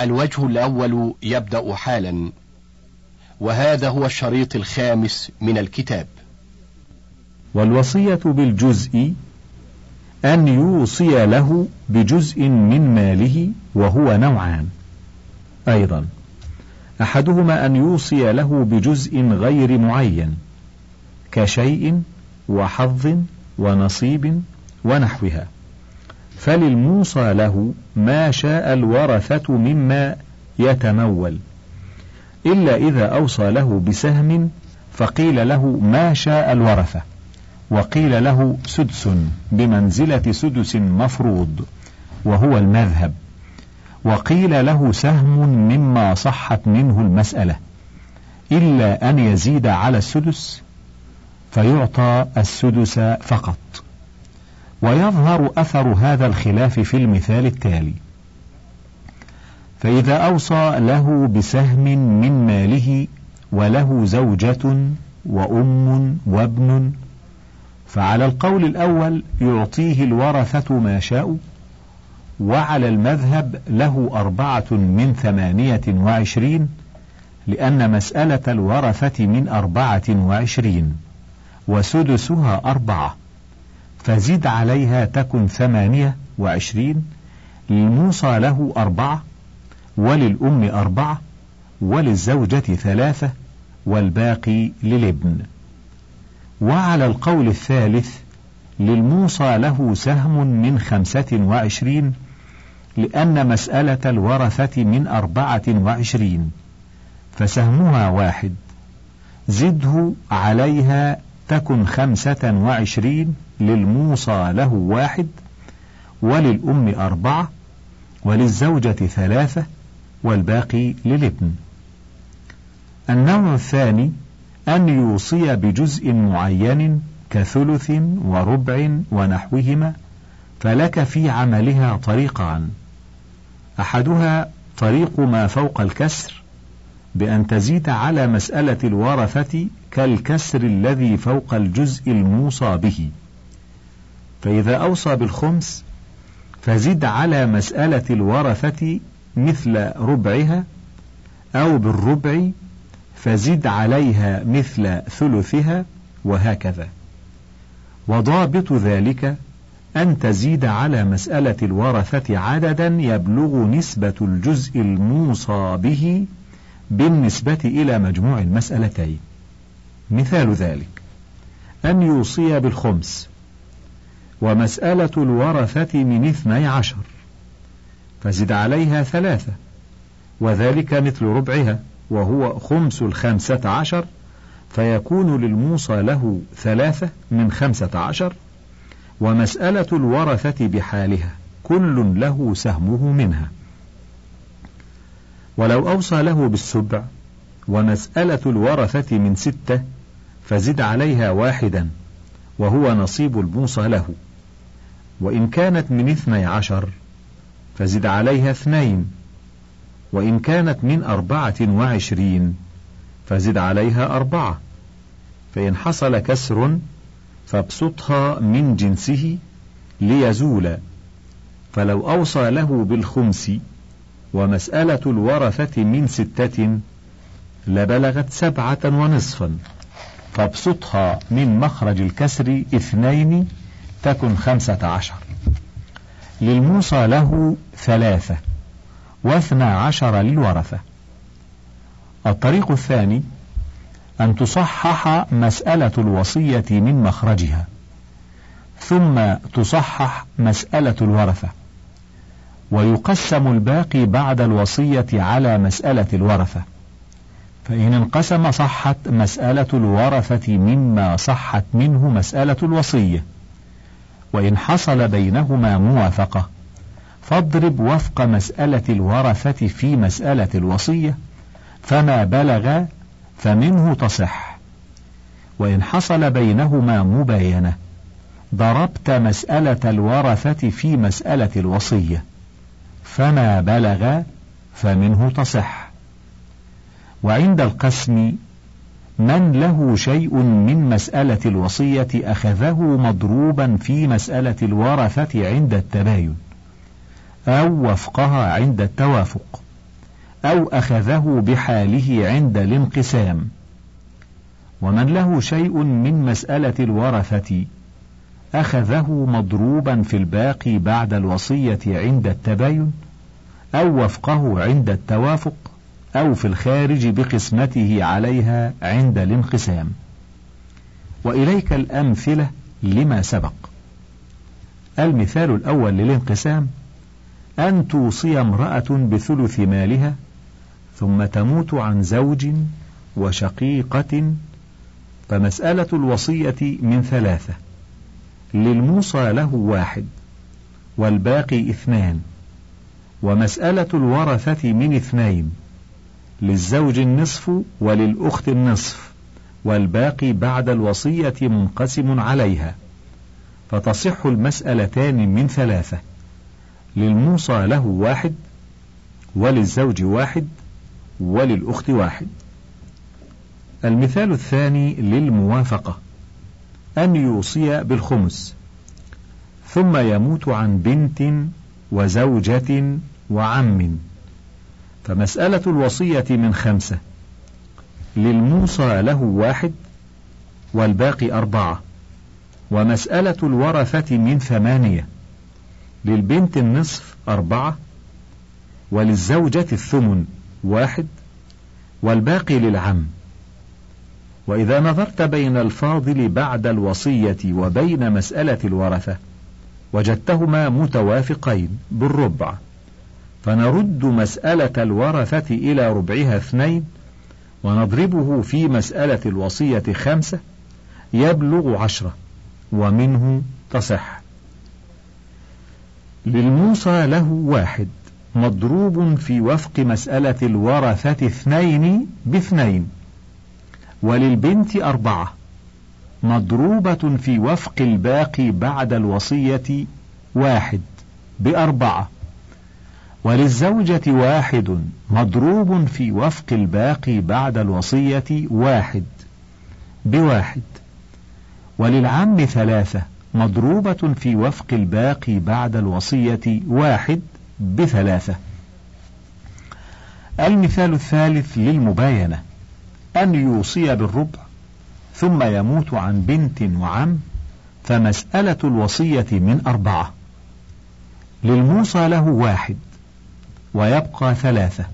الوجه الأول يبدأ حالا وهذا هو الشريط الخامس من الكتاب. والوصية بالجزء أن يوصي له بجزء من ماله وهو نوعان. أيضا أحدهما أن يوصي له بجزء غير معين كشيء وحظ ونصيب ونحوها. فللموصى له ما شاء الورثة مما يتمول. إلا إذا أوصى له بسهم فقيل له ما شاء الورثة وقيل له سدس بمنزلة سدس مفروض وهو المذهب. وقيل له سهم مما صحت منه المسألة. إلا أن يزيد على السدس فيعطى السدس فقط. ويظهر أثر هذا الخلاف في المثال التالي. فإذا أوصى له بسهم من ماله وله زوجة وأم وابن فعلى القول الأول يعطيه الورثة ما شاء وعلى المذهب له أربعة من ثمانية وعشرين لأن مسألة الورثة من أربعة وعشرين وسدسها أربعة. فزد عليها تكن ثمانية وعشرين للموصى له أربعة وللأم أربعة وللزوجة ثلاثة والباقي للابن. وعلى القول الثالث للموصى له سهم من خمسة وعشرين لأن مسألة الورثة من أربعة وعشرين فسهمها واحد. زده عليها تكن خمسة وعشرين للموصى له واحد وللأم أربعة وللزوجة ثلاثة والباقي للابن. النوع الثاني أن يوصي بجزء معين كثلث وربع ونحوهما فلك في عملها طريقان. أحدها طريق ما فوق الكسر بأن تزيد على مسألة الورثة كالكسر الذي فوق الجزء الموصى به. فإذا أوصى بالخمس فزد على مسألة الورثة مثل ربعها أو بالربع فزد عليها مثل ثلثها وهكذا. وضابط ذلك أن تزيد على مسألة الورثة عددا يبلغ نسبة الجزء الموصى به بالنسبة إلى مجموع المسألتين. مثال ذلك أن يوصي بالخمس ومسألة الورثة من اثني عشر. فزد عليها ثلاثة وذلك مثل ربعها وهو خمس الخمسة عشر فيكون للموصى له ثلاثة من خمسة عشر ومسألة الورثة بحالها كل له سهمه منها. ولو أوصى له بالسبع ومسألة الورثة من ستة فزد عليها واحدا وهو نصيب الموصى له. وإن كانت من اثني عشر فزد عليها اثنين وإن كانت من أربعة وعشرين فزد عليها أربعة. فإن حصل كسر فابسطها من جنسه ليزول. فلو أوصى له بالخمس ومسألة الورثة من ستة لبلغت سبعة ونصفا فابسطها من مخرج الكسر اثنين تكن خمسة عشر. للموصى له ثلاثة واثنى عشر للورثة. الطريق الثاني أن تصحح مسألة الوصية من مخرجها ثم تصحح مسألة الورثة ويقسم الباقي بعد الوصية على مسألة الورثة. فإن انقسم صحت مسألة الورثة مما صحت منه مسألة الوصية. وإن حصل بينهما موافقة فاضرب وفق مسألة الورثة في مسألة الوصية فما بلغ فمنه تصح. وإن حصل بينهما مباينة ضربت مسألة الورثة في مسألة الوصية فما بلغ فمنه تصح. وعند القسم من له شيء من مسألة الوصية أخذه مضروبا في مسألة الورثة عند التباين أو وفقها عند التوافق أو أخذه بحاله عند الانقسام. ومن له شيء من مسألة الورثة أخذه مضروبا في الباقي بعد الوصية عند التباين أو وفقه عند التوافق أو في الخارج بقسمته عليها عند الانقسام. وإليك الأمثلة لما سبق. المثال الأول للانقسام أن توصي امرأة بثلث مالها ثم تموت عن زوج وشقيقة فمسألة الوصية من ثلاثة للموصى له واحد والباقي اثنان ومسألة الورثة من اثنين للزوج النصف وللأخت النصف والباقي بعد الوصية منقسم عليها. فتصح المسألتان من ثلاثة للموصى له واحد وللزوج واحد وللأخت واحد. المثال الثاني للموافقة أن يوصي بالخمس ثم يموت عن بنت وزوجة وعم. فمسألة الوصية من خمسة. للموصى له واحد والباقي أربعة. ومسألة الورثة من ثمانية. للبنت النصف أربعة. وللزوجة الثمن واحد. والباقي للعم. وإذا نظرت بين الفاضل بعد الوصية وبين مسألة الورثة وجدتهما متوافقين بالربع. فنرد مسألة الورثة إلى ربعها اثنين ونضربه في مسألة الوصية خمسة يبلغ عشرة ومنه تصح. للموصى له واحد مضروب في وفق مسألة الورثة اثنين باثنين وللبنت أربعة مضروبة في وفق الباقي بعد الوصية واحد بأربعة. وللزوجة واحد مضروب في وفق الباقي بعد الوصية واحد بواحد. وللعم ثلاثة مضروبة في وفق الباقي بعد الوصية واحد بثلاثة. المثال الثالث للمباينة أن يوصي بالربع ثم يموت عن بنت وعم فمسألة الوصية من أربعة. للموصى له واحد. ويبقى ثلاثة.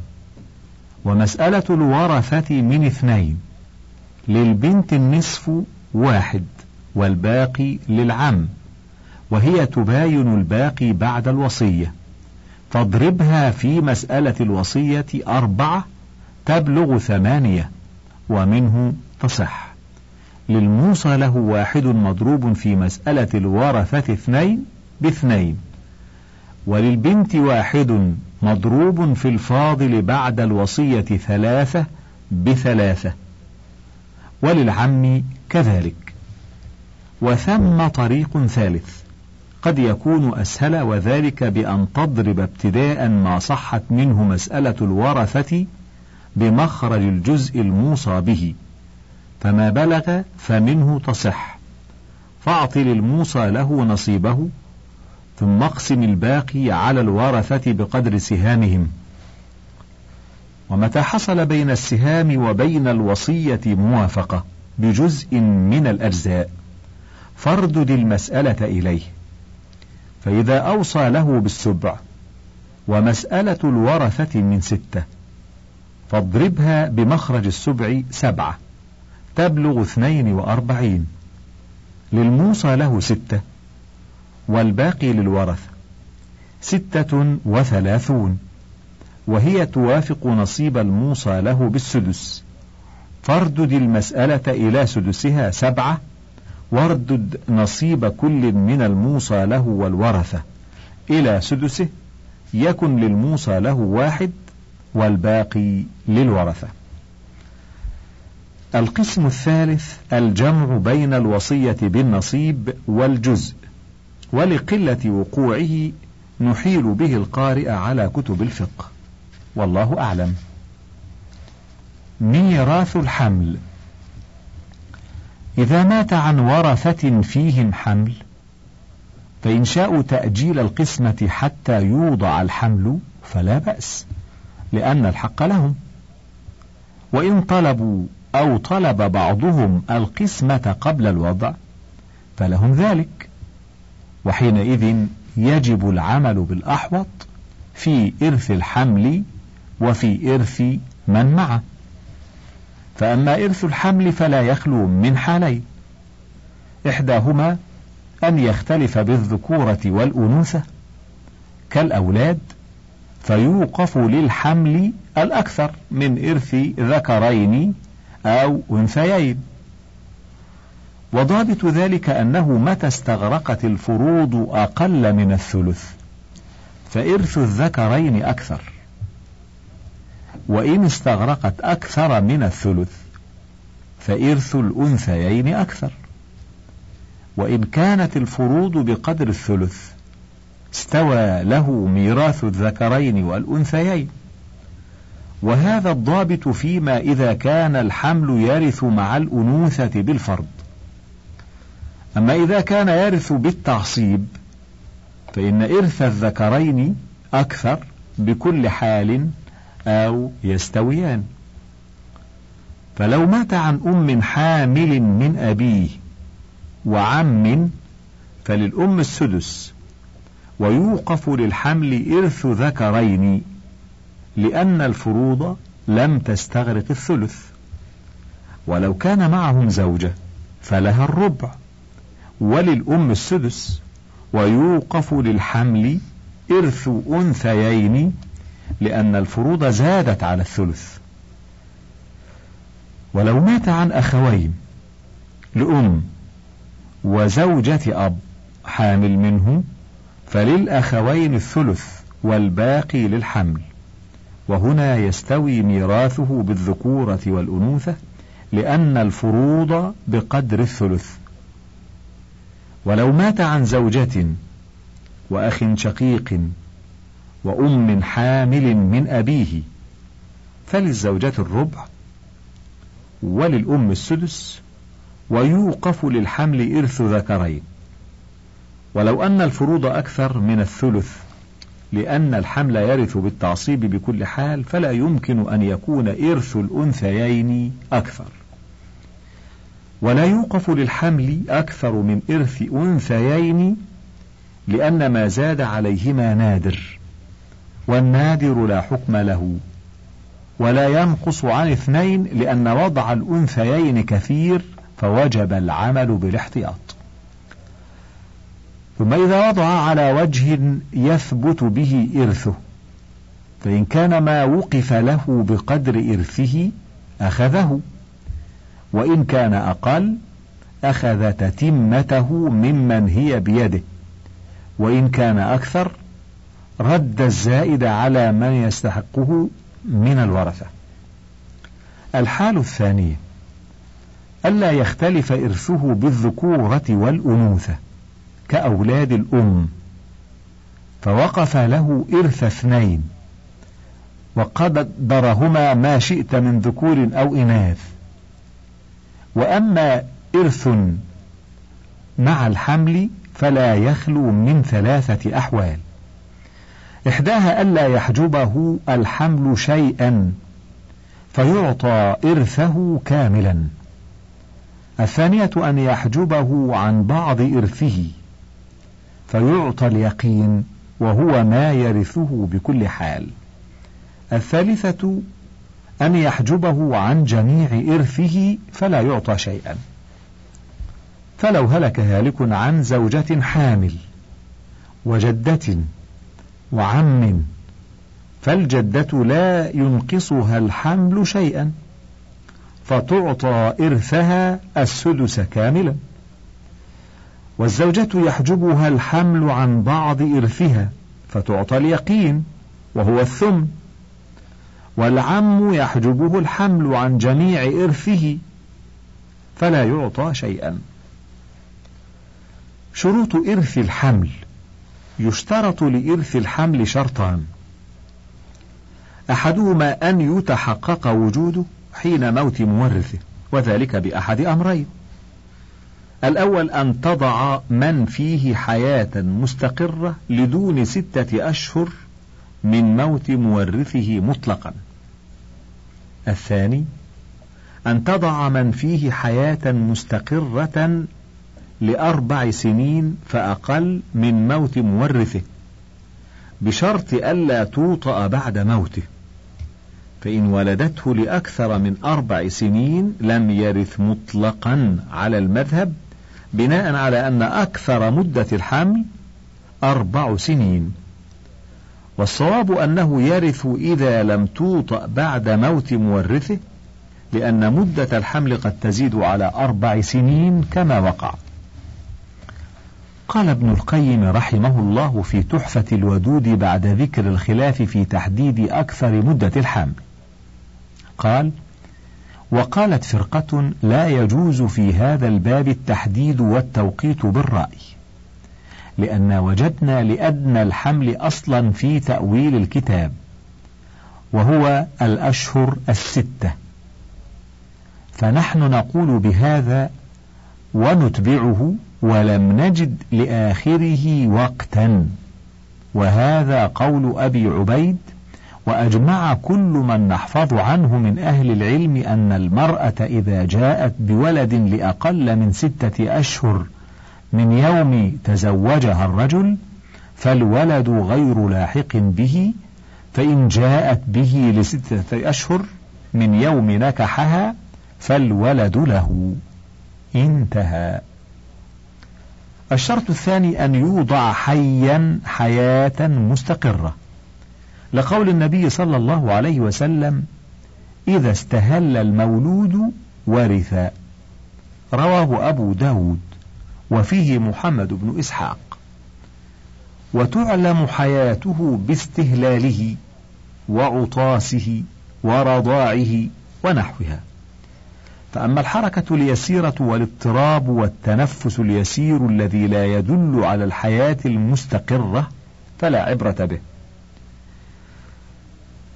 ومسألة الورثة من اثنين للبنت النصف واحد والباقي للعم وهي تباين الباقي بعد الوصية. فاضربها في مسألة الوصية أربعة تبلغ ثمانية ومنه تصح. للموصى له واحد مضروب في مسألة الورثة اثنين باثنين. وللبنت واحد مضروب في الفاضل بعد الوصية ثلاثة بثلاثة وللعم كذلك. وثم طريق ثالث قد يكون أسهل وذلك بأن تضرب ابتداء ما صحت منه مسألة الورثة بمخرج الجزء الموصى به فما بلغ فمنه تصح فأعط للموصى له نصيبه ثم اقسم الباقي على الورثة بقدر سهامهم. ومتى حصل بين السهام وبين الوصية موافقة بجزء من الأجزاء فاردد المسألة إليه. فإذا أوصى له بالسبع ومسألة الورثة من ستة فاضربها بمخرج السبع سبعة تبلغ اثنين وأربعين. للموصى له ستة والباقي للورثة ستة وثلاثون. وهي توافق نصيب الموصى له بالسدس. فاردد المسألة إلى سدسها سبعة. واردد نصيب كل من الموصى له والورثة إلى سدسه يكن للموصى له واحد والباقي للورثة. القسم الثالث الجمع بين الوصية بالنصيب والجزء، ولقلة وقوعه نحيل به القارئ على كتب الفقه، والله أعلم. ميراث الحمل. إذا مات عن ورثة فيهم حمل فإن شاءوا تأجيل القسمة حتى يوضع الحمل فلا بأس لأن الحق لهم. وإن طلبوا أو طلب بعضهم القسمة قبل الوضع فلهم ذلك. وحينئذ يجب العمل بالأحوط في إرث الحمل وفي إرث من معه. فأما إرث الحمل فلا يخلو من حالين. إحداهما أن يختلف بالذكورة والأنوثة كالأولاد فيوقف للحمل الأكثر من إرث ذكرين أو أنثيين. وضابط ذلك أنه متى استغرقت الفروض أقل من الثلث فإرث الذكرين أكثر. وإن استغرقت أكثر من الثلث فإرث الأنثيين أكثر. وإن كانت الفروض بقدر الثلث استوى له ميراث الذكرين والأنثيين. وهذا الضابط فيما إذا كان الحمل يرث مع الأنوثة بالفرض. أما إذا كان يرث بالتعصيب فإن إرث الذكرين أكثر بكل حال أو يستويان. فلو مات عن أم حامل من أبيه وعم فللأم السدس. ويوقف للحمل إرث ذكرين لأن الفروض لم تستغرق الثلث. ولو كان معهم زوجة فلها الربع. وللأم السدس ويوقف للحمل إرث أنثيين لأن الفروض زادت على الثلث. ولو مات عن أخوين لأم وزوجة أب حامل منه فللأخوين الثلث والباقي للحمل. وهنا يستوي ميراثه بالذكورة والأنوثة لأن الفروض بقدر الثلث. ولو مات عن زوجة وأخ شقيق وأم حامل من أبيه فللزوجة الربع وللأم السدس ويوقف للحمل إرث ذكرين. ولو أن الفروض أكثر من الثلث لأن الحمل يرث بالتعصيب بكل حال فلا يمكن أن يكون إرث الأنثيين أكثر. ولا يوقف للحمل أكثر من إرث أنثيين لأن ما زاد عليهما نادر والنادر لا حكم له ولا ينقص عن اثنين لأن وضع الأنثيين كثير فوجب العمل بالاحتياط. ثم إذا وضع على وجه يثبت به إرثه فإن كان ما وقف له بقدر إرثه أخذه. وإن كان أقل أخذ تتمته ممن هي بيده. وإن كان أكثر رد الزائد على من يستحقه من الورثة. الحال الثانية ألا يختلف إرثه بالذكورة والأنوثة كأولاد الأم. فوقف له إرث اثنين وقدرهما ما شئت من ذكور أو إناث. وأما إرث مع الحمل فلا يخلو من ثلاثة أحوال. إحداها ألا يحجبه الحمل شيئا فيعطى إرثه كاملا. الثانية أن يحجبه عن بعض إرثه فيعطى اليقين وهو ما يرثه بكل حال. الثالثة أن يحجبه عن جميع إرثه فلا يعطى شيئا. فلو هلك هالك عن زوجة حامل وجدة وعم فالجدة لا ينقصها الحمل شيئا فتعطى إرثها السدس كاملا. والزوجة يحجبها الحمل عن بعض إرثها فتعطى اليقين وهو الثم. والعم يحجبه الحمل عن جميع إرثه فلا يعطى شيئا. شروط إرث الحمل. يشترط لإرث الحمل شرطان. أحدهما أن يتحقق وجوده حين موت مورثه وذلك بأحد أمرين. الأول أن تضع من فيه حياة مستقرة لدون ستة أشهر من موت مورثه مطلقا. الثاني أن تضع من فيه حياة مستقرة لأربع سنين فأقل من موت مورثه بشرط ألا توطأ بعد موته. فإن ولدته لأكثر من أربع سنين لم يرث مطلقا على المذهب بناء على أن أكثر مدة الحمل أربع سنين. والصواب أنه يرث إذا لم توطأ بعد موت مورثه لأن مدة الحمل قد تزيد على أربع سنين كما وقع. قال ابن القيم رحمه الله في تحفة الودود بعد ذكر الخلاف في تحديد أكثر مدة الحمل. قال وقالت فرقة لا يجوز في هذا الباب التحديد والتوقيت بالرأي. لأن وجدنا لأدنى الحمل أصلا في تأويل الكتاب وهو الأشهر الستة. فنحن نقول بهذا ونتبعه ولم نجد لآخره وقتا. وهذا قول أبي عبيد وأجمع كل من نحفظ عنه من أهل العلم أن المرأة إذا جاءت بولد لأقل من ستة أشهر من يوم تزوجها الرجل فالولد غير لاحق به فإن جاءت به لستة أشهر من يوم نكحها فالولد له. انتهى. الشرط الثاني أن يوضع حيا حياة مستقرة. لقول النبي صلى الله عليه وسلم إذا استهل المولود ورث رواه أبو داود. وفيه محمد بن إسحاق. وتعلم حياته باستهلاله وعطاسه ورضاعه ونحوها. فأما الحركة اليسيرة والاضطراب والتنفس اليسير الذي لا يدل على الحياة المستقرة فلا عبرة به.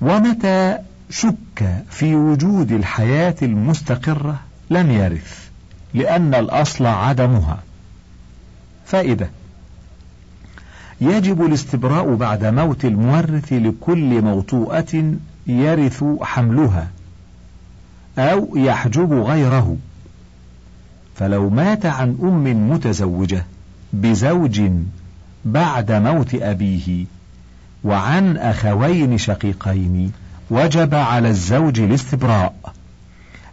ومتى شك في وجود الحياة المستقرة؟ لم يرث لأن الأصل عدمها. فائدة. يجب الاستبراء بعد موت المورث لكل موطوءة يرث حملها أو يحجب غيره. فلو مات عن أم متزوجة بزوج بعد موت أبيه وعن أخوين شقيقين وجب على الزوج الاستبراء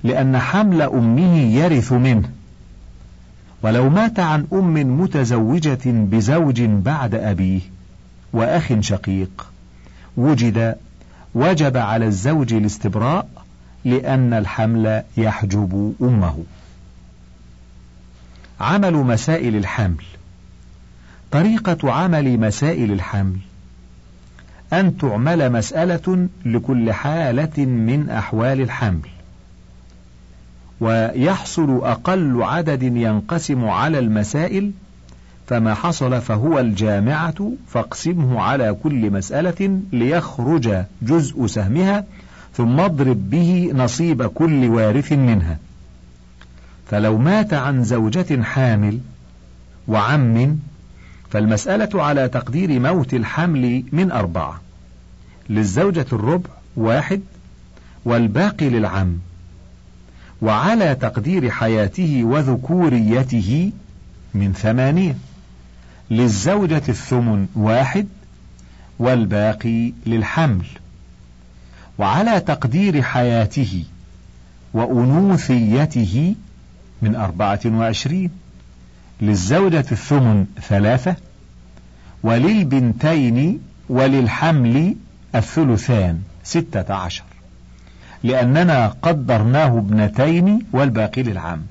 لأن حمل أمه يرث منه. ولو مات عن أم متزوجة بزوج بعد أبيه وأخ شقيق وجد وجب على الزوج الاستبراء لأن الحمل يحجب أمه. عمل مسائل الحمل طريقة عمل مسائل الحمل أن تعمل مسألة لكل حالة من أحوال الحمل، ويحصل أقل عدد ينقسم على المسائل، فما حصل فهو الجامعة فاقسمه على كل مسألة ليخرج جزء سهمها ثم اضرب به نصيب كل وارث منها. فلو مات عن زوجة حامل وعم فالمسألة على تقدير موت الحمل من أربعة للزوجة الربع واحد والباقي للعم. وعلى تقدير حياته وذكوريته من ثمانية للزوجة الثمن واحد والباقي للحمل. وعلى تقدير حياته وأنوثيته من أربعة وعشرين للزوجة الثمن ثلاثة وللبنتين وللحمل الثلثان ستة عشر. لأننا قدرناه ابنتين والباقي للعام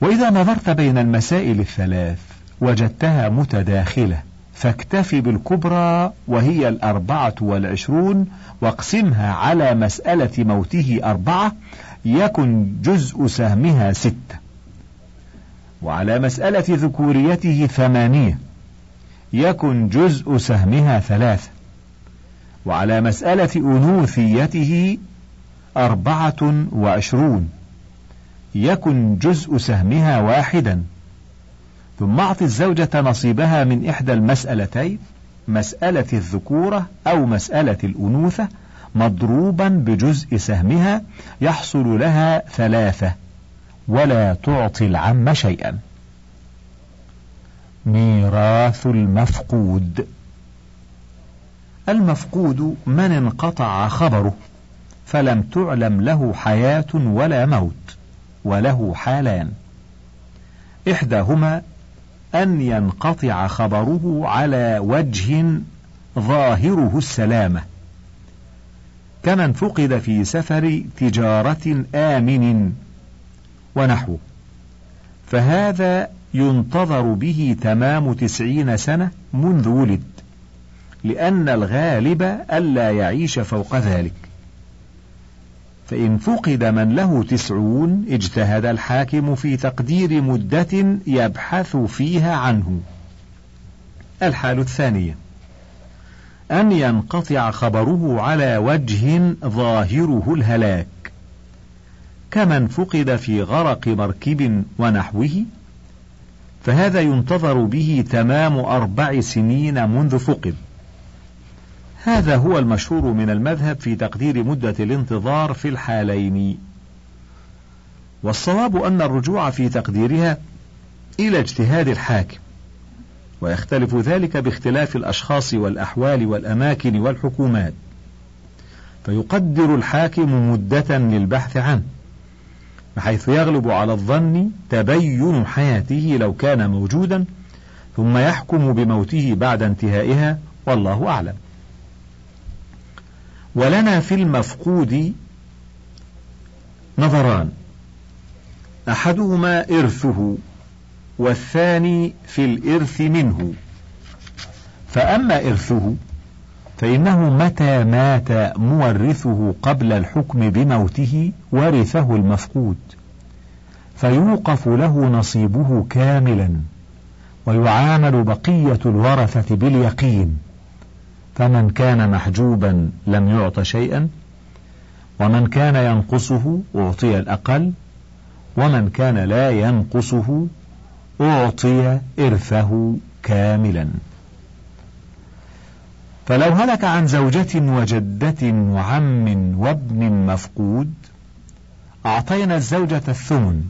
وإذا نظرت بين المسائل الثلاث وجدتها متداخلة فاكتف بالكبرى وهي الأربعة والعشرون واقسمها على مسألة موته أربعة يكن جزء سهمها ستة. وعلى مسألة ذكوريته ثمانية يكن جزء سهمها ثلاثة. وعلى مسألة أنوثيته أربعة وعشرون يكن جزء سهمها واحدا. ثم أعط الزوجة نصيبها من إحدى المسألتين مسألة الذكورة أو مسألة الأنوثة مضروبا بجزء سهمها يحصل لها ثلاثة ولا تعطي العم شيئا. ميراث المفقود. المفقود من انقطع خبره فلم تعلم له حياة ولا موت وله حالان. إحداهما أن ينقطع خبره على وجه ظاهره السلامة. كمن فقد في سفر تجارة آمن ونحوه فهذا ينتظر به تمام تسعين سنة منذ ولد. لأن الغالب ألا يعيش فوق ذلك. فإن فقد من له تسعون اجتهد الحاكم في تقدير مدة يبحث فيها عنه. الحال الثانية أن ينقطع خبره على وجه ظاهره الهلاك. كمن فقد في غرق مركب ونحوه فهذا ينتظر به تمام أربع سنين منذ فقد. هذا هو المشهور من المذهب في تقدير مدة الانتظار في الحالين. والصواب أن الرجوع في تقديرها إلى اجتهاد الحاكم ويختلف ذلك باختلاف الأشخاص والأحوال والأماكن والحكومات. فيقدر الحاكم مدة للبحث عنه بحيث يغلب على الظن تبين حياته لو كان موجودا ثم يحكم بموته بعد انتهائها والله أعلم. ولنا في المفقود نظران. أحدهما إرثه والثاني في الإرث منه. فأما إرثه فإنه متى مات مورثه قبل الحكم بموته ورثه المفقود. فيوقف له نصيبه كاملا ويعامل بقية الورثة باليقين. فمن كان محجوبا لم يعط شيئا ومن كان ينقصه أعطي الأقل ومن كان لا ينقصه أعطي إرثه كاملا. فلو هلك عن زوجة وجدة وعم وابن مفقود أعطينا الزوجة الثمن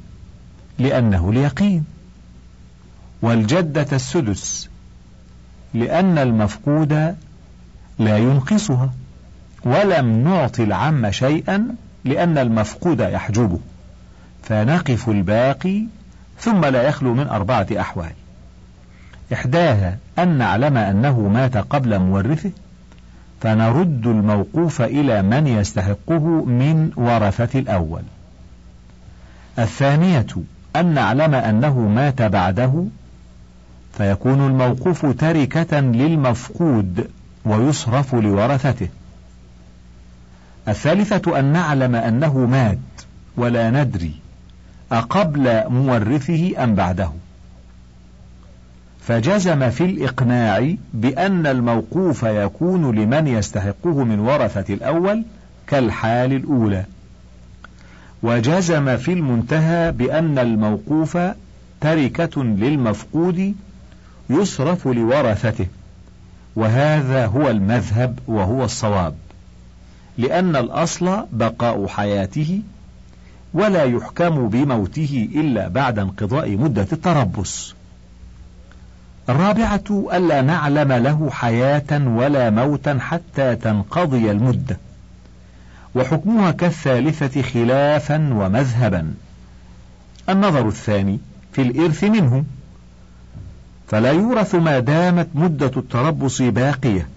لأنه اليقين والجدة السدس لأن المفقود لا ينقصها. ولم نعط العم شيئا لأن المفقود يحجبه. فنقف الباقي ثم لا يخلو من أربعة أحوال. إحداها أن نعلم أنه مات قبل مورثه فنرد الموقوف إلى من يستحقه من ورثة الأول. الثانية أن نعلم أنه مات بعده فيكون الموقوف تركة للمفقود. ويصرف لورثته. الثالثة أن نعلم أنه مات ولا ندري أقبل مورثه أم بعده. فجزم في الإقناع بأن الموقوف يكون لمن يستحقه من ورثة الأول كالحال الأولى. وجزم في المنتهى بأن الموقوف تركة للمفقود يصرف لورثته. وهذا هو المذهب وهو الصواب لأن الأصل بقاء حياته ولا يحكم بموته إلا بعد انقضاء مدة التربص. الرابعة ألا نعلم له حياة ولا موتا حتى تنقضي المدة، وحكمها كالثالثة خلافا ومذهبا. النظر الثاني في الإرث منه، فلا يورث ما دامت مدة التربص باقية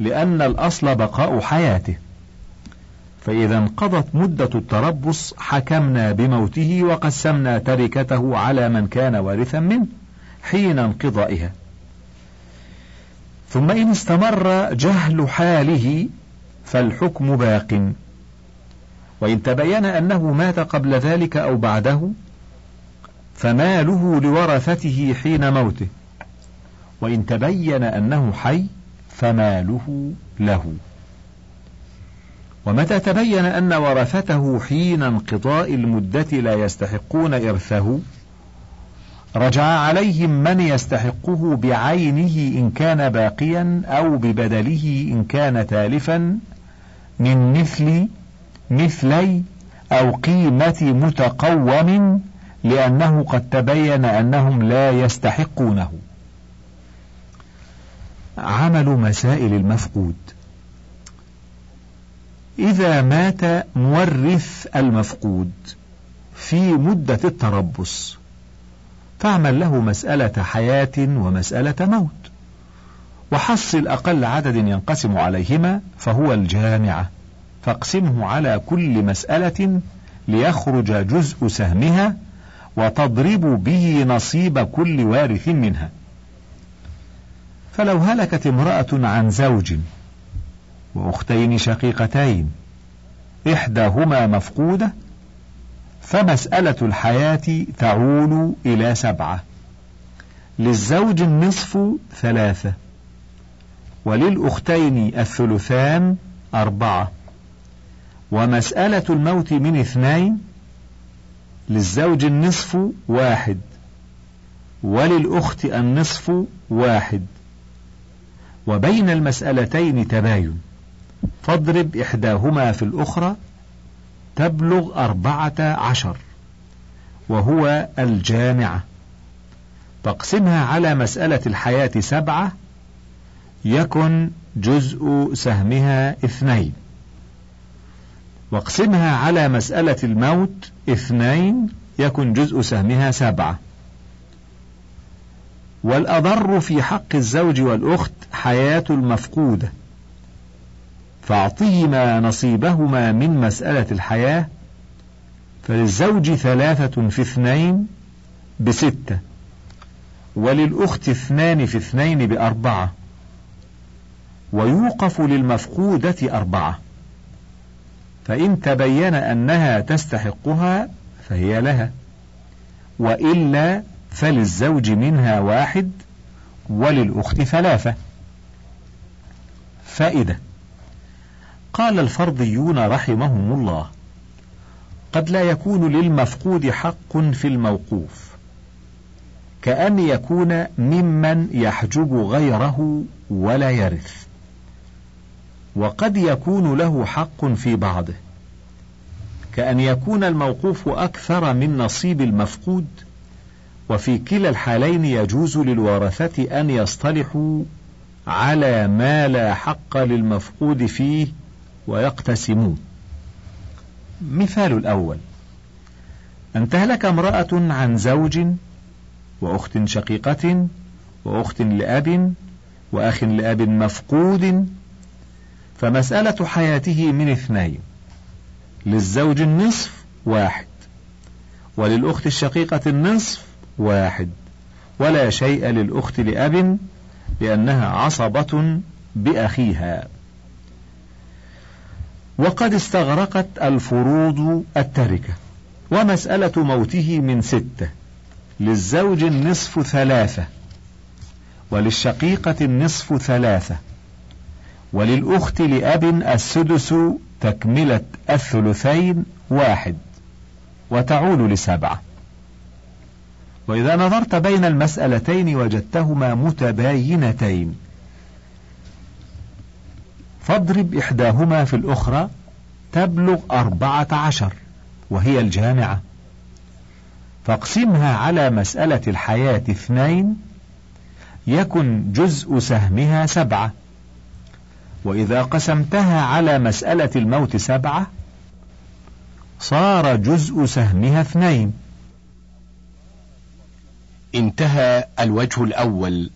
لأن الأصل بقاء حياته. فإذا انقضت مدة التربص حكمنا بموته وقسمنا تركته على من كان وارثا منه حين انقضائها. ثم إن استمر جهل حاله فالحكم باق. وإن تبين أنه مات قبل ذلك أو بعده فماله لورثته حين موته. وإن تبين أنه حي فماله له. ومتى تبين أن ورثته حين انقضاء المدة لا يستحقون إرثه؟ رجع عليهم من يستحقه بعينه إن كان باقيا أو ببدله إن كان تالفا من مثل مثلي أو قيمة متقوم لأنه قد تبين أنهم لا يستحقونه. عمل مسائل المفقود. إذا مات مورث المفقود في مدة التربص فاعمل له مسألة حياة ومسألة موت. وحصل أقل عدد ينقسم عليهما فهو الجامعة فاقسمه على كل مسألة ليخرج جزء سهمها وتضرب به نصيب كل وارث منها. فلو هلكت امرأة عن زوج وأختين شقيقتين إحداهما مفقودة فمسألة الحياة تعول إلى سبعة. للزوج النصف ثلاثة وللأختين الثلثان أربعة. ومسألة الموت من اثنين للزوج النصف واحد وللأخت النصف واحد. وبين المسألتين تباين. فاضرب إحداهما في الأخرى تبلغ أربعة عشر. وهو الجامعة تقسمها على مسألة الحياة سبعة يكن جزء سهمها اثنين. واقسمها على مسألة الموت اثنين يكن جزء سهمها سبعة. والأضر في حق الزوج والأخت حياة المفقودة. فأعطهما نصيبهما من مسألة الحياة فللزوج ثلاثة في اثنين بستة وللأخت اثنان في اثنين بأربعة ويوقف للمفقودة أربعة. فإن تبين أنها تستحقها فهي لها وإلا فللزوج منها واحد وللأخت ثلاثة. فائدة قال الفرضيون رحمهم الله قد لا يكون للمفقود حق في الموقوف كأن يكون ممن يحجب غيره ولا يرث. وقد يكون له حق في بعضه. كأن يكون الموقوف أكثر من نصيب المفقود وفي كلا الحالين يجوز للورثة أن يصطلحوا على ما لا حق للمفقود فيه ويقتسمون مثال الأول أن تهلك امرأة عن زوج وأخت شقيقة وأخت لأب وأخ لأب مفقود فمسألة حياته من اثنين للزوج النصف واحد وللأخت الشقيقة النصف واحد ولا شيء للأخت لأب لأنها عصبة بأخيها. وقد استغرقت الفروض التركة ومسألة موته من ستة للزوج النصف ثلاثة وللشقيقة النصف ثلاثة. وللأخت لأب السدس تكملة الثلثين واحد وتعول لسبعة. وإذا نظرت بين المسألتين وجدتهما متباينتين. فاضرب إحداهما في الأخرى تبلغ أربعة عشر وهي الجامعة. فاقسمها على مسألة الحياة اثنين يكن جزء سهمها سبعة. وإذا قسمتها على مسألة الموت سبعة صار جزء سهمها اثنين. انتهى الوجه الأول.